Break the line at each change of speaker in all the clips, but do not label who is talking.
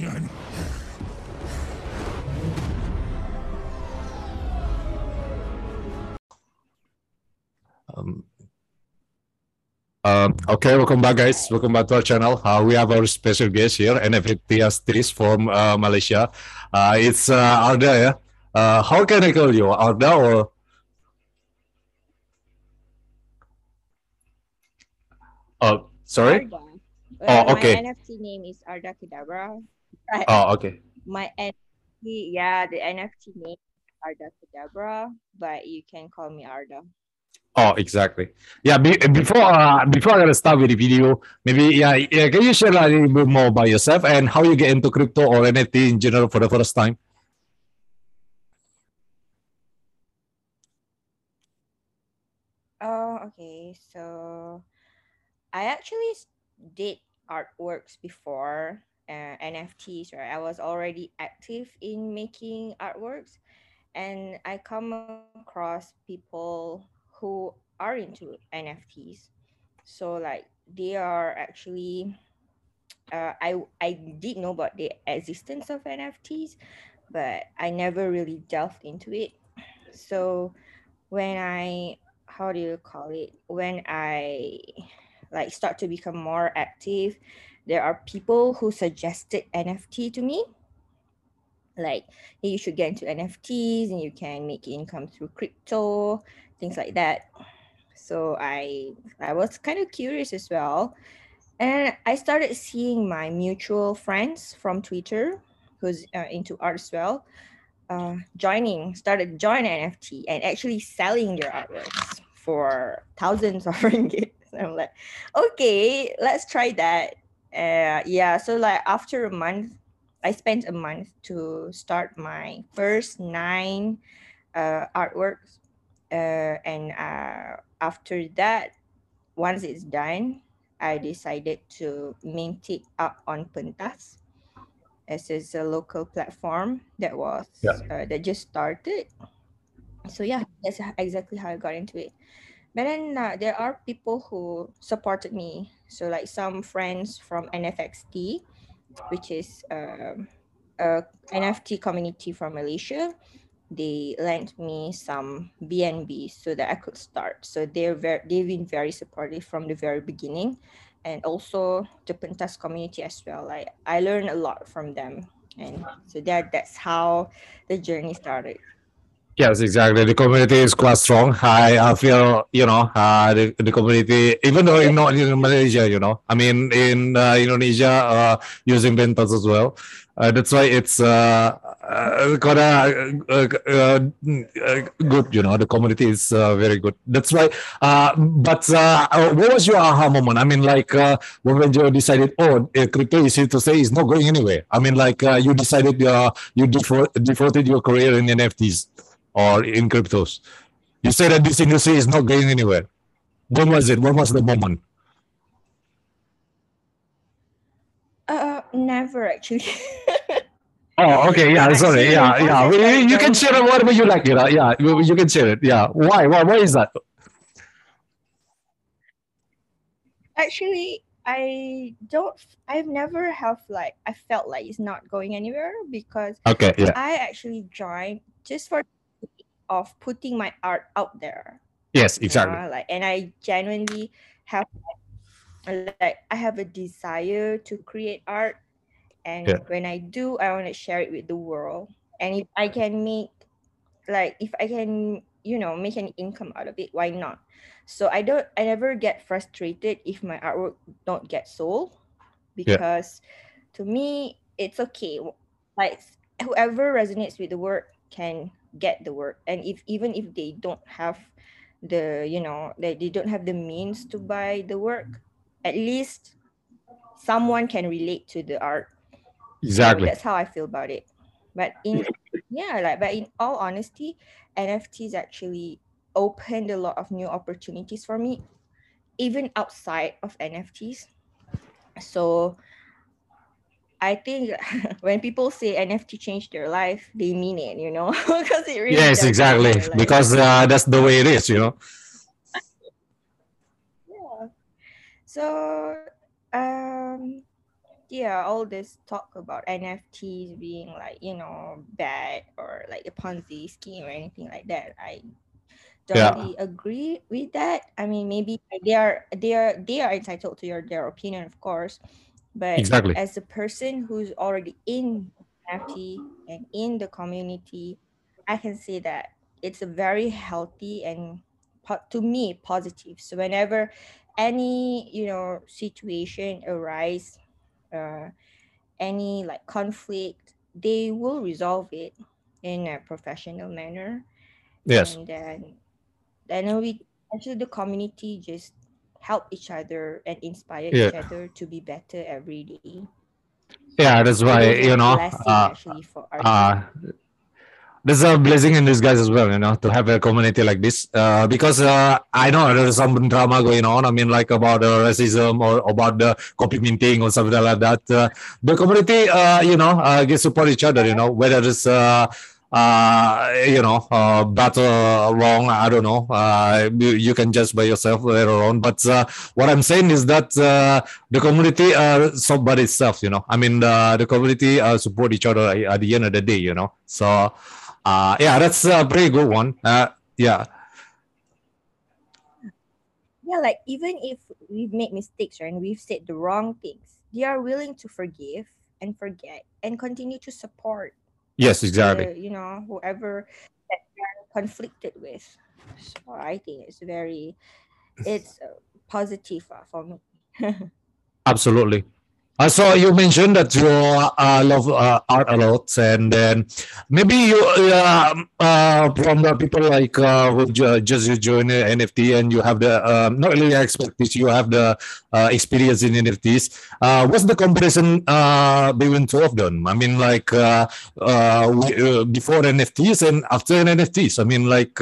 Um, um, okay, welcome back, guys. Welcome back to our channel. Uh, we have our special guest here, NFT artist from uh, Malaysia. Uh, it's uh, Arda, yeah? Uh, how can I call you? Arda or? Oh, sorry?
Arda.
Oh, okay.
My NFT name is Arda Kedavra. Right.
Oh, okay.
My NFT, yeah, the NFT name is Arda Kedavra, but you can call me Arda.
Oh, exactly. Yeah. Be, before uh, before gonna start with the video, maybe yeah, yeah. Can you share a little bit more about yourself and how you get into crypto or NFT in general for the first time?
Oh, okay. So I actually did artworks before uh, NFTs, right? I was already active in making artworks, and I come across people who are into NFTs. So like they are actually, uh, I I did know about the existence of NFTs, but I never really delved into it. So when I how do you call it when i like start to become more active there are people who suggested nft to me. Like hey, you should get into nfts and you can make income through crypto things like that. So i i was kind of curious as well. And i started seeing my mutual friends from twitter who's uh, into art as well uh, joining started join nft and actually selling their artworks for thousands of ringgit. I'm like okay let's try that uh, yeah so like after a month i spent a month to start my first nine uh, artworks. Uh, and uh, after that once it's done i decided to mint it up on pentas. As is a local platform that was
Yeah.
uh, that just started. So yeah that's exactly how i got into it. But then uh, there are people who supported me so like some friends from nfxt which is um, a nft community from malaysia they lent me some bnb so that i could start. So they're very they've been very supportive from the very beginning and also the pentas community as well. Like i learned a lot from them. And so that that's how the journey started
Yes, exactly. The community is quite strong. I, I feel, you know, uh, the, the community, even though in not in Malaysia, you know, I mean, in uh, Indonesia, uh, using Pentas as well. Uh, that's why it's uh, uh, quite a, uh, uh, uh, good, you know, the community is very good. That's why. But what was your aha moment? I mean, like when you decided, oh, crypto is here to say is not going anywhere. I mean, like you decided you default, defaulted your career in NFTs or in cryptos. You say that this industry is not going anywhere. When was it? When was the moment?
uh never actually
Oh, okay. Yeah, sorry. Yeah, yeah. You, you can share it whatever you like. You know? Yeah, you, can share it. Yeah. Why? Why? Why is that?
actually i don't i've never have like i felt like it's not going anywhere because
Okay. Yeah.
i actually joined just for of putting my art out there
Yes.
you
Exactly.
know, like and i genuinely have like, i have a desire to create art and
Yeah.
when i do i want to share it with the world and if i can make like if i can you know make an income out of it why not so i don't i never get frustrated if my artwork don't get sold because to me it's okay like whoever resonates with the work can get the work and if even if they don't have the you know they, they don't have the means to buy the work at least someone can relate to the art so
Exactly.
that's how I feel about it. But in yeah, like but in all honesty, NFTs actually opened a lot of new opportunities for me, even outside of NFTs. So I think when people say NFT changed their life, they mean it, you know, because it really
Yes. Exactly. Because uh, that's the way it is. You know.
yeah. So um yeah, all this talk about NFTs being like, you know, bad or like a Ponzi scheme or anything like that. I don't
Yeah.
really agree with that. I mean, maybe they are they are they are entitled to your their opinion, of course. But
Exactly.
as a person who's already in NFT and in the community, I can say that it's a very healthy and to me positive. So whenever any you know situation arise, uh, any like conflict, they will resolve it in a professional manner,
Yes.
and then then we actually the community just help each other and inspire
Yeah.
each other to be better every day.
Yeah, that's why,
a
you know, uh,
actually for artists.
uh, there's a blessing in disguise as well, you know, to have a community like this. Uh, because uh, I know there's some drama going on. I mean, like about uh, racism or about the copy minting or something like that. Uh, the community, uh, you know, uh, can support each other. You know, whether it's uh, uh, you know, uh, or wrong, I don't know. Uh, you, you can judge by yourself later on. But uh, what I'm saying is that uh, the community uh, solve by itself. You know, I mean, the community uh, support each other at the end of the day. You know, so yeah, that's a pretty good one. Yeah,
yeah, like even if we've made mistakes right, and we've said the wrong things, they are willing to forgive and forget and continue to support
yes, exactly.
you know whoever that they're conflicted with. So I think it's very it's uh, positive uh, for me.
Absolutely. Uh, so you mentioned that you uh, love uh, art a lot, and then maybe you uh, uh, from the people like uh, who just you join NFT and you have the um, not really expertise, you have the experience in NFTs. What's the comparison between two of them? I mean, like before NFTs and after NFTs. I mean, like.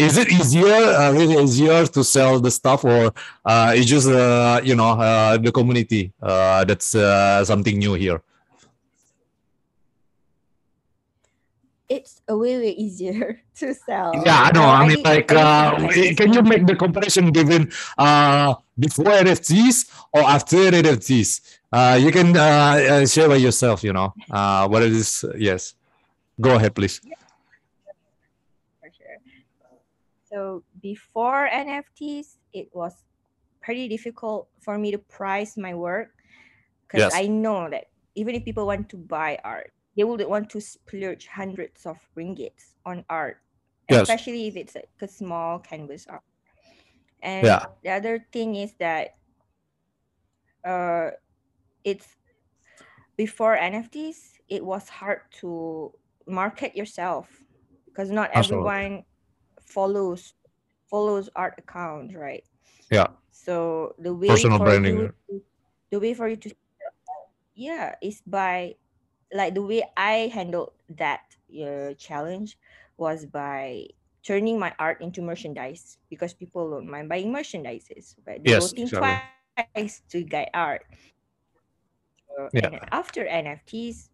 Is it easier, uh, really easier to sell the stuff, or uh, it's just uh, you know uh, the community uh, that's uh, something new here?
it's a way way easier to sell.
Yeah, I know. I mean, like, uh, can you make the comparison given uh, before NFTs or after NFTs? Uh, you can uh, uh, share by yourself. You know uh, what it is. Yes, go ahead, please.
for sure. So before NFTs, it was pretty difficult for me to price my work because
Yes.
I know that even if people want to buy art, they wouldn't want to splurge hundreds of ringgits on art,
Yes.
especially if it's a small canvas art. And
Yeah.
the other thing is that uh, it's before NFTs, it was hard to market yourself because not
Absolutely.
everyone follows follows art accounts, right?
Yeah.
So the way
Personal
for
branding,
you to, the way for you to yeah is by like the way I handled that uh, challenge was by turning my art into merchandise because people don't mind buying merchandises, but they
Yes,
think
exactly.
twice to get art. So,
Yeah.
And after NFTs,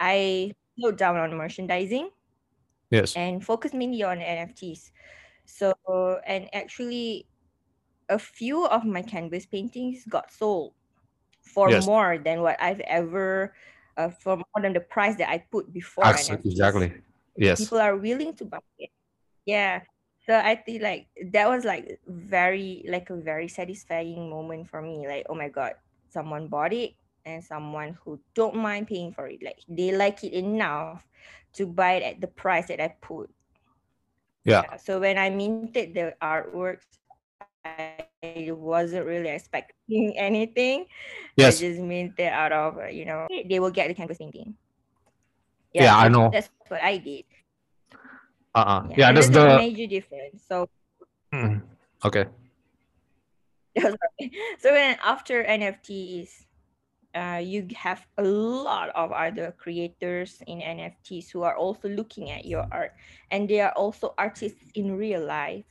I slowed down on merchandising
Yes.
and focus mainly on NFTs. So and actually, a few of my canvas paintings got sold for
Yes.
more than what I've ever, uh, for more than the price that I put before NFTs.
Exactly. Yes.
People are willing to buy it. Yeah. So I think like that was like very like a very satisfying moment for me. Like, oh my god, someone bought it and someone who don't mind paying for it. Like they like it enough to buy it at the price that I put.
Yeah.
So when I minted the artworks, I wasn't really expecting anything.
Yes.
I just minted out of you know they will get the canvas painting.
Yeah, I know.
That's what I did.
Uh-uh. Yeah,
and
that's the.
major difference. So
Mm. Okay.
so then after NFTs, uh, you have a lot of other creators in NFTs who are also looking at your art, and they are also artists in real life.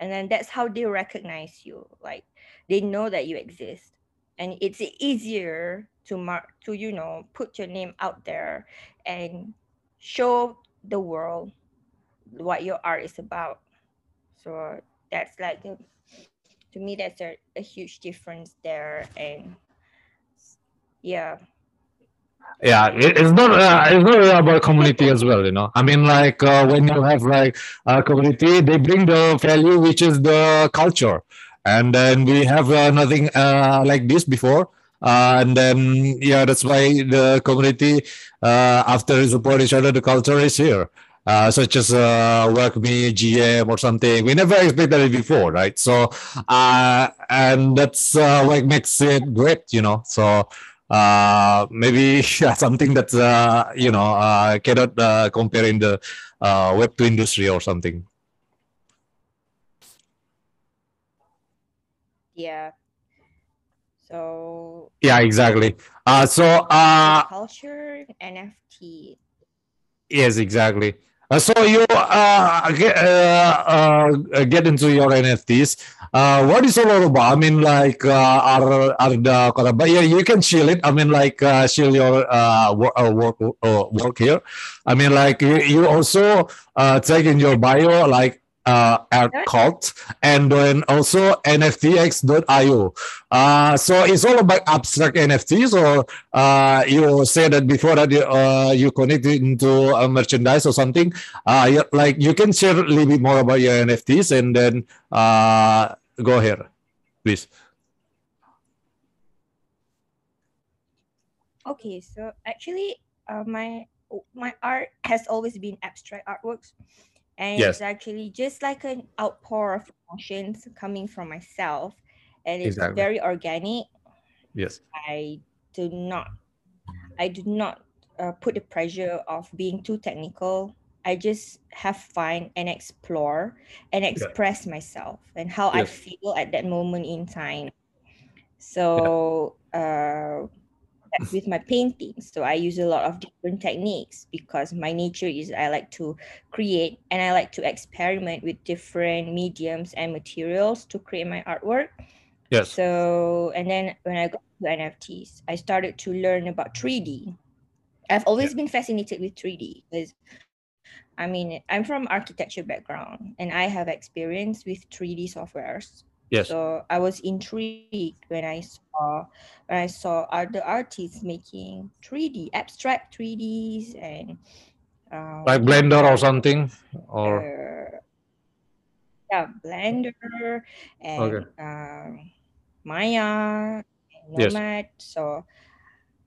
And then that's how they recognize you. Like they know that you exist, and it's easier to mark to you know put your name out there and show the world what your art is about. So that's like to me that's a, a huge difference there and yeah
yeah it's not uh, it's not really about community as well you know i mean like uh, when you have like a community they bring the value which is the culture and then we have uh, nothing uh, like this before uh, and then yeah that's why the community uh, after support each other the culture is here such as uh, WAGMI, GM, or something. We never expected it before, right? So, and that's uh, what makes it great, you know. So, uh, maybe something that uh, you know uh, cannot uh, compare in the uh, Web two industry or something.
yeah so
Yeah, exactly. Uh, so, uh,
culture nft
yes, exactly. Uh, so you uh, get, uh, uh, get into your NFTs. Uh, what is about? I mean, like, uh, are are the but yeah, you can shield it. I mean, like, uh, shield your uh, work, uh, work, uh, work here. I mean, like, you, you also uh, take in your bio, like, uh, art cult and then also nftx.io uh, so it's all about abstract nfts or uh, you say that before that you, uh, you connect it into a merchandise or something uh, like you can share a little bit more about your nfts and then uh, go ahead please.
Okay so actually uh, my my art has always been abstract artworks. And
Yes.
it's actually just like an outpour of emotions coming from myself. And it's
Exactly.
very organic.
Yes.
I do not i do not uh, put the pressure of being too technical i just have fun and explore and express myself and how i feel at that moment in time. So uh that's with my paintings so i use a lot of different techniques because my nature is i like to create and i like to experiment with different mediums and materials to create my artwork.
Yes.
So and then when i got to nfts i started to learn about 3d i've always been fascinated with 3d because i mean i'm from architecture background and i have experience with 3d softwares
yes
so I was intrigued when I saw when I saw other artists making 3D abstract 3Ds and um,
like blender or something or
uh, yeah Blender and
Okay.
um, Maya and
Yes.
So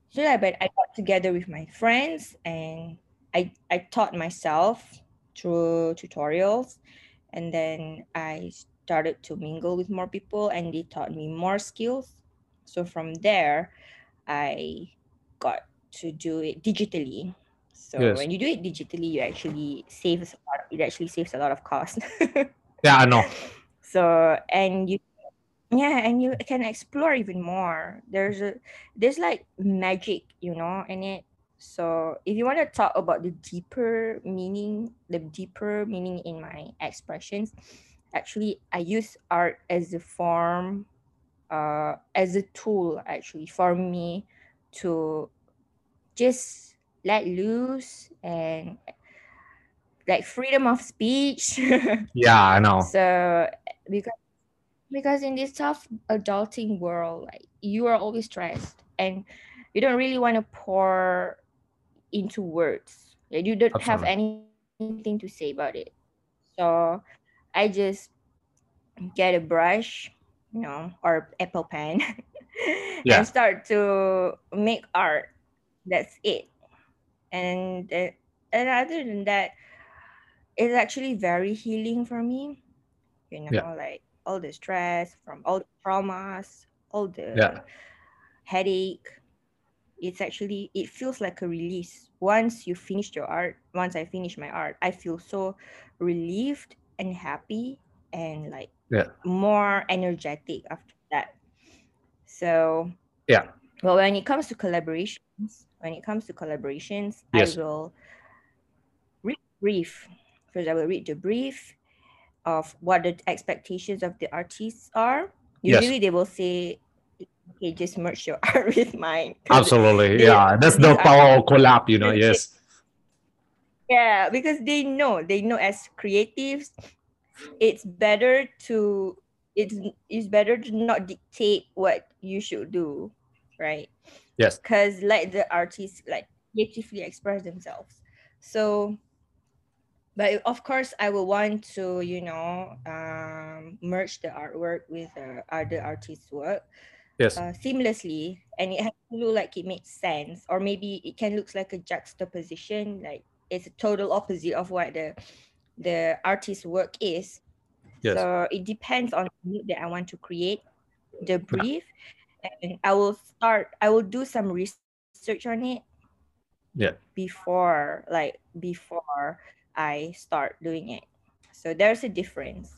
so yeah, but I got together with my friends and I I taught myself through tutorials and then I started to mingle with more people and they taught me more skills. So from there I got to do it digitally. So
Yes.
when you do it digitally, you actually saves a lot. It actually saves a lot of cost.
yeah i know
so and you yeah and you can explore even more there's a there's like magic you know in it so if you want to talk about the deeper meaning the deeper meaning in my expressions actually i use art as a form uh as a tool actually for me to just let loose and like freedom of speech.
Yeah i know.
So because because in this tough adulting world like you are always stressed and you don't really want to pour into words like, you don't have anything to say about it so i just get a brush you know or apple pen
Yeah.
and start to make art that's it and uh, and other than that it's actually very healing for me you know
Yeah.
like all the stress from all the traumas all the
Yeah.
headache it's actually it feels like a release once you finish your art once i finish my art i feel so relieved and happy and like
Yeah.
more energetic after that so
Yeah.
well when it comes to collaborations when it comes to collaborations
Yes.
i will read brief first i will read the brief of what the expectations of the artists are
Yes.
usually they will say okay just merge your art with mine.
Absolutely. Yeah. That's the power of collab, you know. Yes.
yeah because they know they know as creatives it's better to it's it's better to not dictate what you should do right?
Yes.
Because let the artists like creatively express themselves. So, but of course, I will want to, you know, um, merge the artwork with the other artists' work
Yes.
uh, seamlessly, and it has to look like it makes sense, or maybe it can look like a juxtaposition, like it's a total opposite of what the the artist's work is.
Yes.
So it depends on the mood that I want to create, the brief, and I will start. I will do some research on it.
Yeah.
Before, like before I start doing it, so there's a difference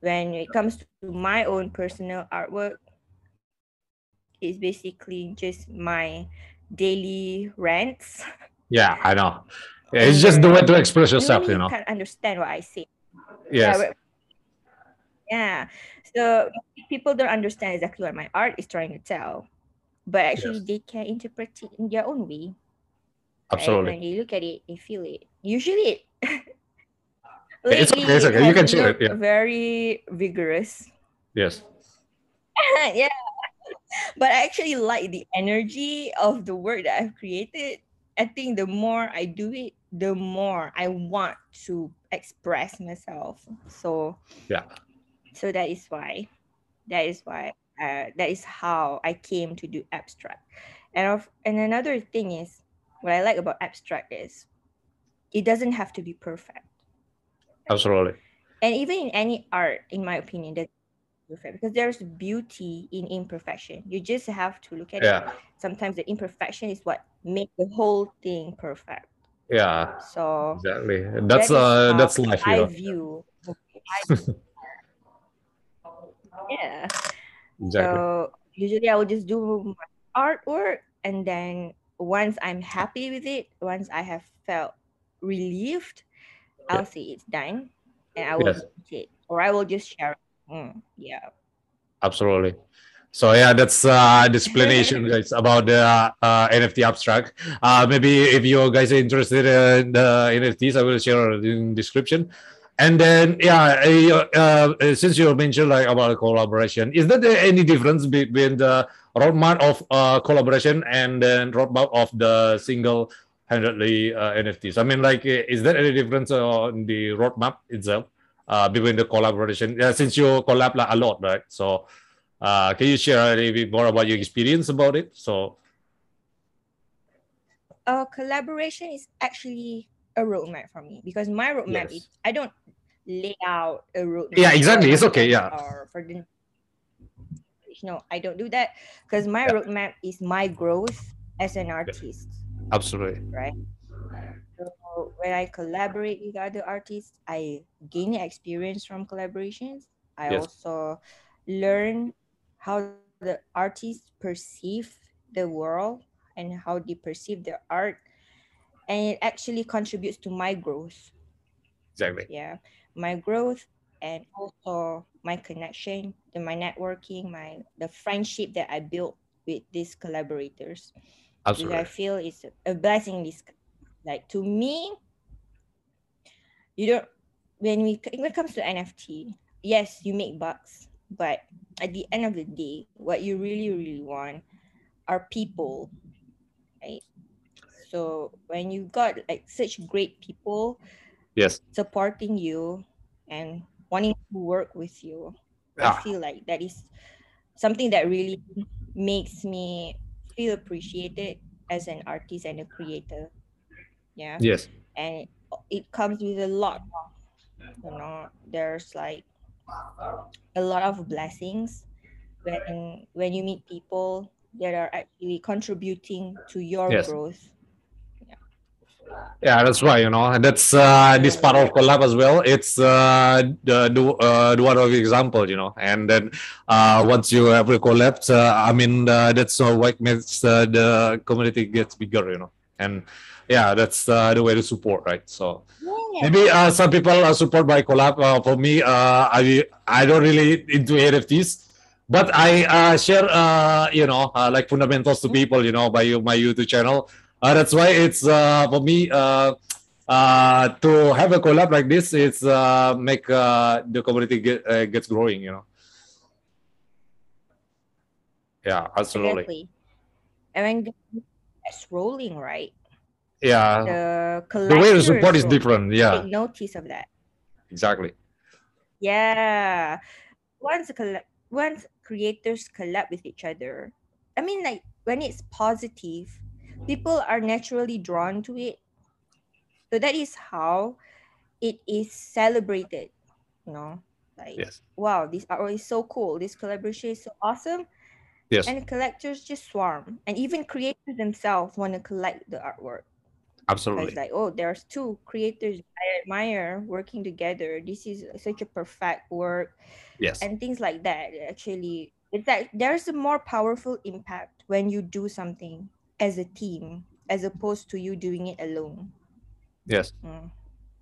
when it comes to my own personal artwork. It's basically just my daily rants.
Yeah, I know. It's just the way to express yourself, you know.
can understand what I say.
Yes.
Yeah, yeah. So people don't understand exactly what my art is trying to tell, but actually
Yes.
they can interpret it in their own way. right?
Absolutely.
When they look at it, they feel it. Usually,
It's okay, it's
it
okay. You can share it, yeah.
Very vigorous.
Yes.
yeah. But I actually like the energy of the work that I've created. I think the more I do it, the more I want to express myself. So
Yeah.
so that is why that is why uh, that is how I came to do abstract. And of and another thing is what I like about abstract is it doesn't have to be perfect.
Absolutely.
And even in any art, in my opinion, that's because there's beauty in imperfection. You just have to look at it.
Yeah.
Sometimes the imperfection is what makes the whole thing perfect.
Yeah.
So
Exactly. That's
is
uh that's life,
I
know.
view. I- yeah.
Exactly.
So usually I will just do my artwork and then once I'm happy with it, once I have felt relieved, I'll say it's done and I will
Yes.
it or I will just share it. Mm, yeah.
Absolutely. So yeah, that's uh the explanation guys about the uh, NFT abstract. Uh maybe if you guys are interested in the NFTs, I will share it in description. And then yeah, uh, uh, since you mentioned like about the collaboration, is there any difference between the roadmap of uh, collaboration and then roadmap of the single handedly uh, NFTs? I mean, like, uh, is there any difference on the roadmap itself uh, between the collaboration? Yeah, since you collab like, a lot, right? So, uh, can you share a little bit more about your experience about it? So,
Uh, collaboration is actually a roadmap for me because my roadmap
Yes.
is I don't lay out a roadmap.
Yeah, exactly. It's okay, yeah.
Or for the no, I don't do that because my
Yeah.
roadmap is my growth as an artist.
absolutely.
So when I collaborate with other artists, I gain experience from collaborations. I
Yes.
also learn how the artists perceive the world and how they perceive their art. And it actually contributes to my growth.
Exactly.
Yeah. My growth and also my connection, the my networking, my the friendship that I built with these collaborators which I feel is a blessing. in This like to me, you don't when we when it comes to NFT, yes, you make bucks, but at the end of the day, what you really really want are people, right? So when you got like such great people
Yes.
supporting you and wanting to work with you, I
ah.
feel like that is something that really makes me feel appreciated as an artist and a creator. Yeah.
Yes.
And it, comes with a lot you know, there's like a lot of blessings when when you meet people that are actually contributing to your
Yes.
growth.
Yeah, that's right. You know, and that's uh, this part of collab as well. It's uh, the the uh, one of example. You know, and then uh, once you have a collab, uh, I mean, uh, that's uh, what makes uh, the community gets bigger. You know, and yeah, that's uh, the way to support, right? So
Yeah.
maybe uh, some people are support by collab. Uh, for me, uh, I I don't really into NFTs. But I uh, share, uh, you know, uh, like fundamentals to people, you know, by my YouTube channel. Uh, that's why it's uh, for me uh, uh, to have a collab like this. It's uh, make uh, the community get, uh, gets growing. You know. Yeah, absolutely.
Exactly. And when it's rolling, right?
Yeah.
The
The way the support is different. Yeah,
take notice of that.
exactly.
Yeah. Once the colla- once creators collab with each other, I mean like when it's positive, people are naturally drawn to it. So that is how it is celebrated. You know, like
Yes.
wow, this artwork is so cool. This collaboration is so awesome.
Yes.
And collectors just swarm. And even creators themselves want to collect the artwork. It's
Absolutely.
like, oh, there's two creators I admire working together. This is such a perfect work
Yes.
and things like that. Actually, it's like there's a more powerful impact when you do something as a team as opposed to you doing it alone.
Yes.
Mm.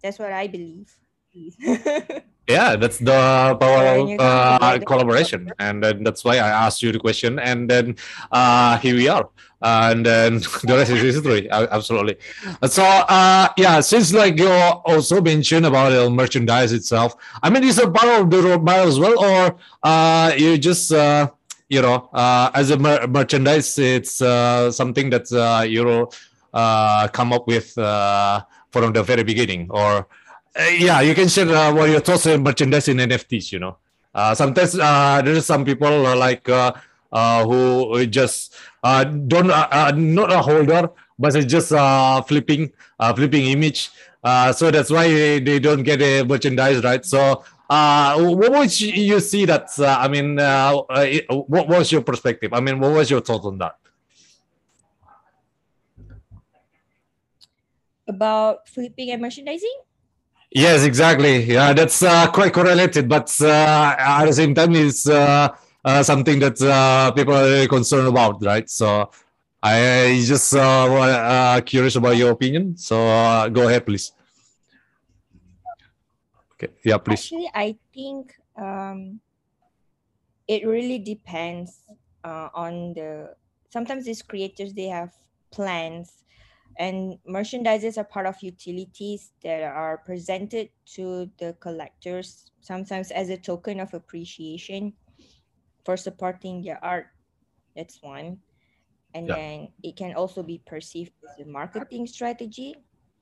That's what I believe.
Yeah, that's the power of uh, collaboration, and then that's why I asked you the question, and then uh, here we are, and then the rest is history. Uh, Absolutely. So uh, yeah, since like you also mentioned about the merchandise itself, I mean, is a part of the roadmap as well, or uh, you just uh, you know uh, as a mer- merchandise, it's uh, something that uh, you uh, come up with uh, from the very beginning, or uh, yeah, you can share uh, what your thoughts on merchandise in NFTs. You know, uh, sometimes uh, there are some people uh, like uh, uh, who just uh, don't uh, uh, not a holder, but it's just uh, flipping uh, flipping image. Uh, so that's why they don't get a merchandise, right? So. Uh, what would you you see that? Uh, I mean, uh, uh, what was your perspective? I mean, what was your thought on that?
About flipping and merchandising?
Yes, exactly. Yeah, that's uh, quite correlated, but uh, at the same time, it's uh, uh, something that uh, people are really concerned about, right? So I just uh, curious about your opinion. So go ahead, please. Okay. Yeah, please.
Actually, I think um, it really depends on the. Sometimes these creators they have plans, and merchandises are part of utilities that are presented to the collectors. Sometimes as a token of appreciation for supporting their art. That's one, and
Yeah.
then it can also be perceived as a marketing strategy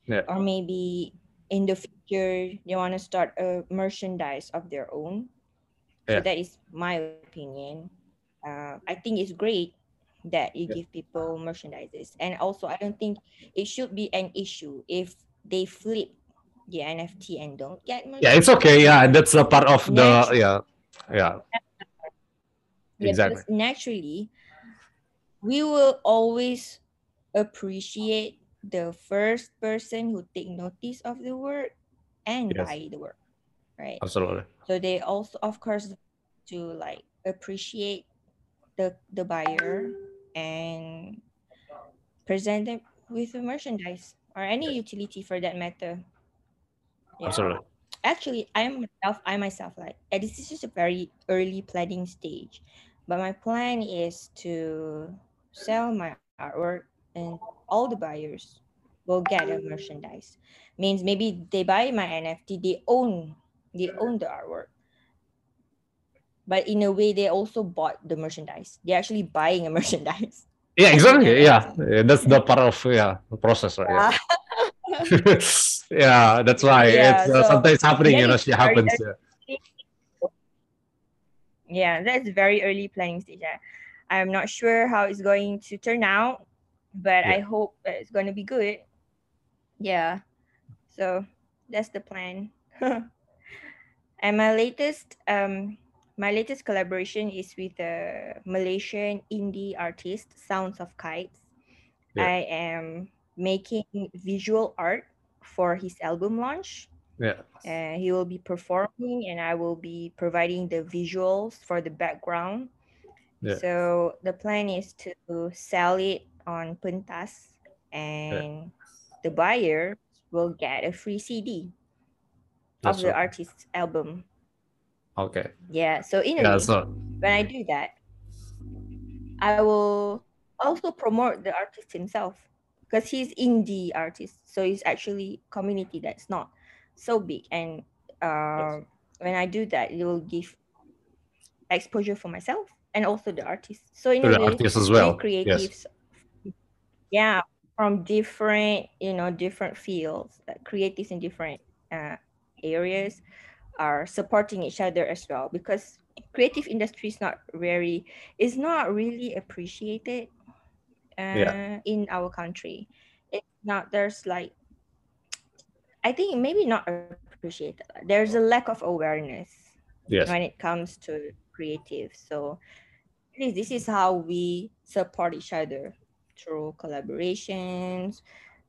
Yeah.
or maybe in the future they want to start a merchandise of their own
Yeah.
so that is my opinion uh, i think it's great that you
Yeah.
give people merchandises and also i don't think it should be an issue if they flip the nft and don't get
Yeah, it's okay. Yeah, that's a part of the yeah, yeah,
Yeah,
exactly.
naturally, we will always appreciate the first person who take notice of the work and
Yes.
buy the work, right?
Absolutely.
So they also, of course, to like appreciate the the buyer and present them with a merchandise or any utility for that matter. Yeah.
Absolutely.
Actually, I myself. I myself like uh, this is just a very early planning stage, but my plan is to sell my artwork and all the buyers will get a merchandise. Means maybe they buy my NFT, they own they own the artwork. But in a way, they also bought the merchandise. They're actually buying a merchandise.
Yeah, exactly. Yeah, Yeah, that's the part of yeah the process, right? Yeah. yeah, that's why
Yeah,
it's uh,
so
sometimes happening. You know,
she
happens. Yeah.
yeah that's very early planning stage I, i'm not sure how it's going to turn out but i hope it's going to be good yeah so that's the plan and my latest um my latest collaboration is with a malaysian indie artist sounds of kites
Yeah.
i am making visual art for his album launch
Yeah.
uh, he will be performing and i will be providing the visuals for the background
Yeah.
so the plan is to sell it on Pentas and the buyer will get a free cd of the
right.
artist's album
Okay.
yeah so in a
Yeah.
way
So
when i do that i will also promote the artist himself because he's indie artist so it's actually community that's not so big and uh, when i do that it will give exposure for myself and also the artist so in a
the
way
artist as
we
well. Yes.
creatives yeah from different you know different fields uh, creatives in different uh, areas are supporting each other as well because creative industry is not very is not really appreciated uh,
Yeah.
in our country it's not there's like i think maybe not appreciated there's a lack of awareness
Yes.
when it comes to creative so at least this is how we support each other through collaborations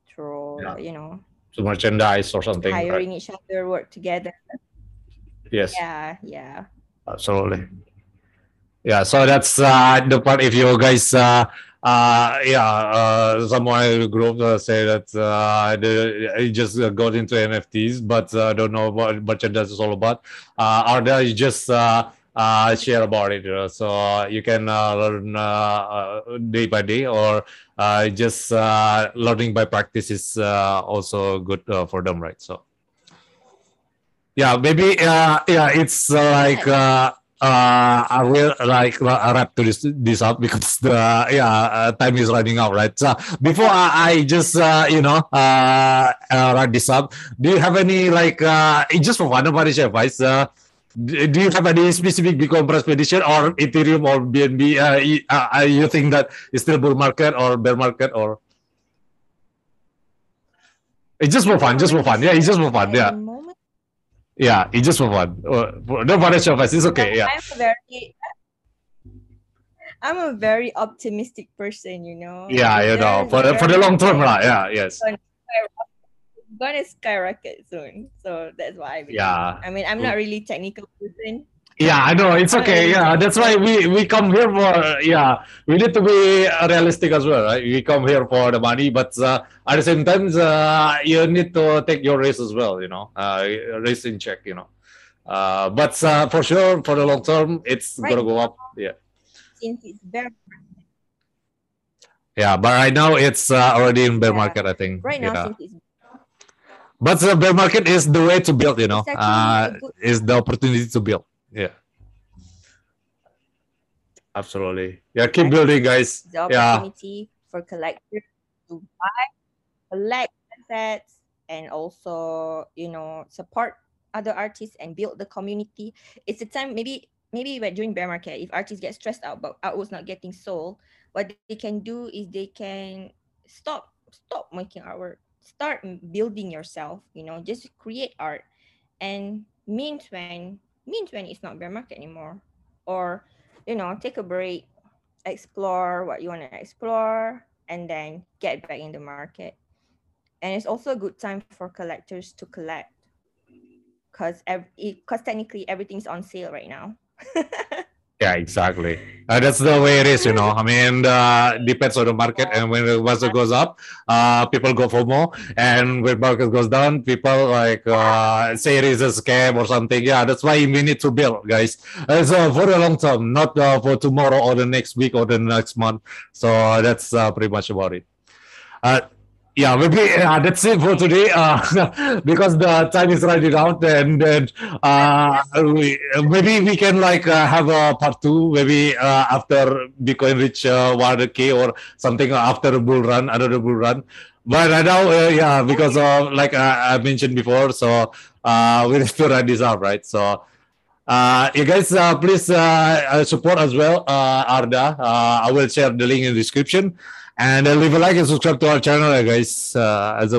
through
Yeah.
you know
To merchandise or something. right?
hiring each other work together
Yes.
yeah yeah
Absolutely. Yeah, so that's uh, the part. If you guys, uh, uh, yeah, uh, someone in the group uh, say that uh, they, they just uh, got into NFTs, but uh, don't know what merchandise is all about. Uh, Arda, you just uh, uh, share about it, uh, so uh, you can uh, learn uh, uh, day by day, or uh, just uh, learning by practice is uh, also good uh, for them, right? So yeah maybe uh yeah it's uh, like uh uh i will like uh, wrap to this this up because the yeah uh, time is running out right so before i, I just uh, you know uh, uh wrap this up do you have any like uh just for fun about advice uh do you have any specific Bitcoin prediction or Ethereum or BNB? Uh, you, uh, you think that it's still bull market or bear market or? It's just for fun, just for fun. Yeah, it's just for fun. Yeah. Yeah, it's just for fun. Uh, Don't punish your face. It's okay. Yeah.
I'm a very I'm a very optimistic person, you know.
Yeah, you know, for the, for the long term, lah. Yeah, yes.
Gonna skyrocket soon. So that's why I believe.
Yeah.
I mean, I'm not really technical person.
Yeah, I know. It's okay. Yeah, that's why we we come here for. Yeah, we need to be uh, realistic as well, right? We come here for the money, but uh, at the same time, uh, you need to take your risk as well. You know, uh, risk in check. You know, uh, but uh, for sure, for the long term, it's
Right.
gonna go up. Yeah.
Since it's very
Yeah, but right now it's uh, already in bear
Yeah.
market, I think.
right now,
Yeah.
since it's,
But the bear market is the way to build, you know,
it's
uh, is the opportunity to build. Yeah. Absolutely. Yeah, keep building, guys.
the
Yeah.
opportunity for collectors to buy, collect assets, and also you know support other artists and build the community. It's a time maybe maybe when during bear market, if artists get stressed out about artworks not getting sold, what they can do is they can stop stop making artwork, start building yourself. You know, just create art, and means when means when it's not bear market anymore, or you know take a break explore what you want to explore and then get back in the market. And it's also a good time for collectors to collect because because technically everything's on sale right now
Yeah, exactly. Uh, that's the way it is, you know. I mean, uh, depends on the market, and when the market goes up, uh, people go for more, and when market goes down, people like uh, say it is a scam or something. Yeah, that's why we need to build, guys. Uh, so for the long term, not uh, for tomorrow or the next week or the next month. So that's uh, pretty much about it. Uh, yeah, maybe uh, that's it for today. Uh, because the time is running out, and then uh, we, maybe we can like uh, have a part two, maybe uh, after Bitcoin reach uh, 100k or something after a bull run, another bull run. But right now, uh, yeah, because like I, I mentioned before, so we need to run this out, right? So. Uh, you guys, please support as well, Arda. I will share the link in the description, and uh, leave a like and subscribe to our channel, uh, guys. Uh, as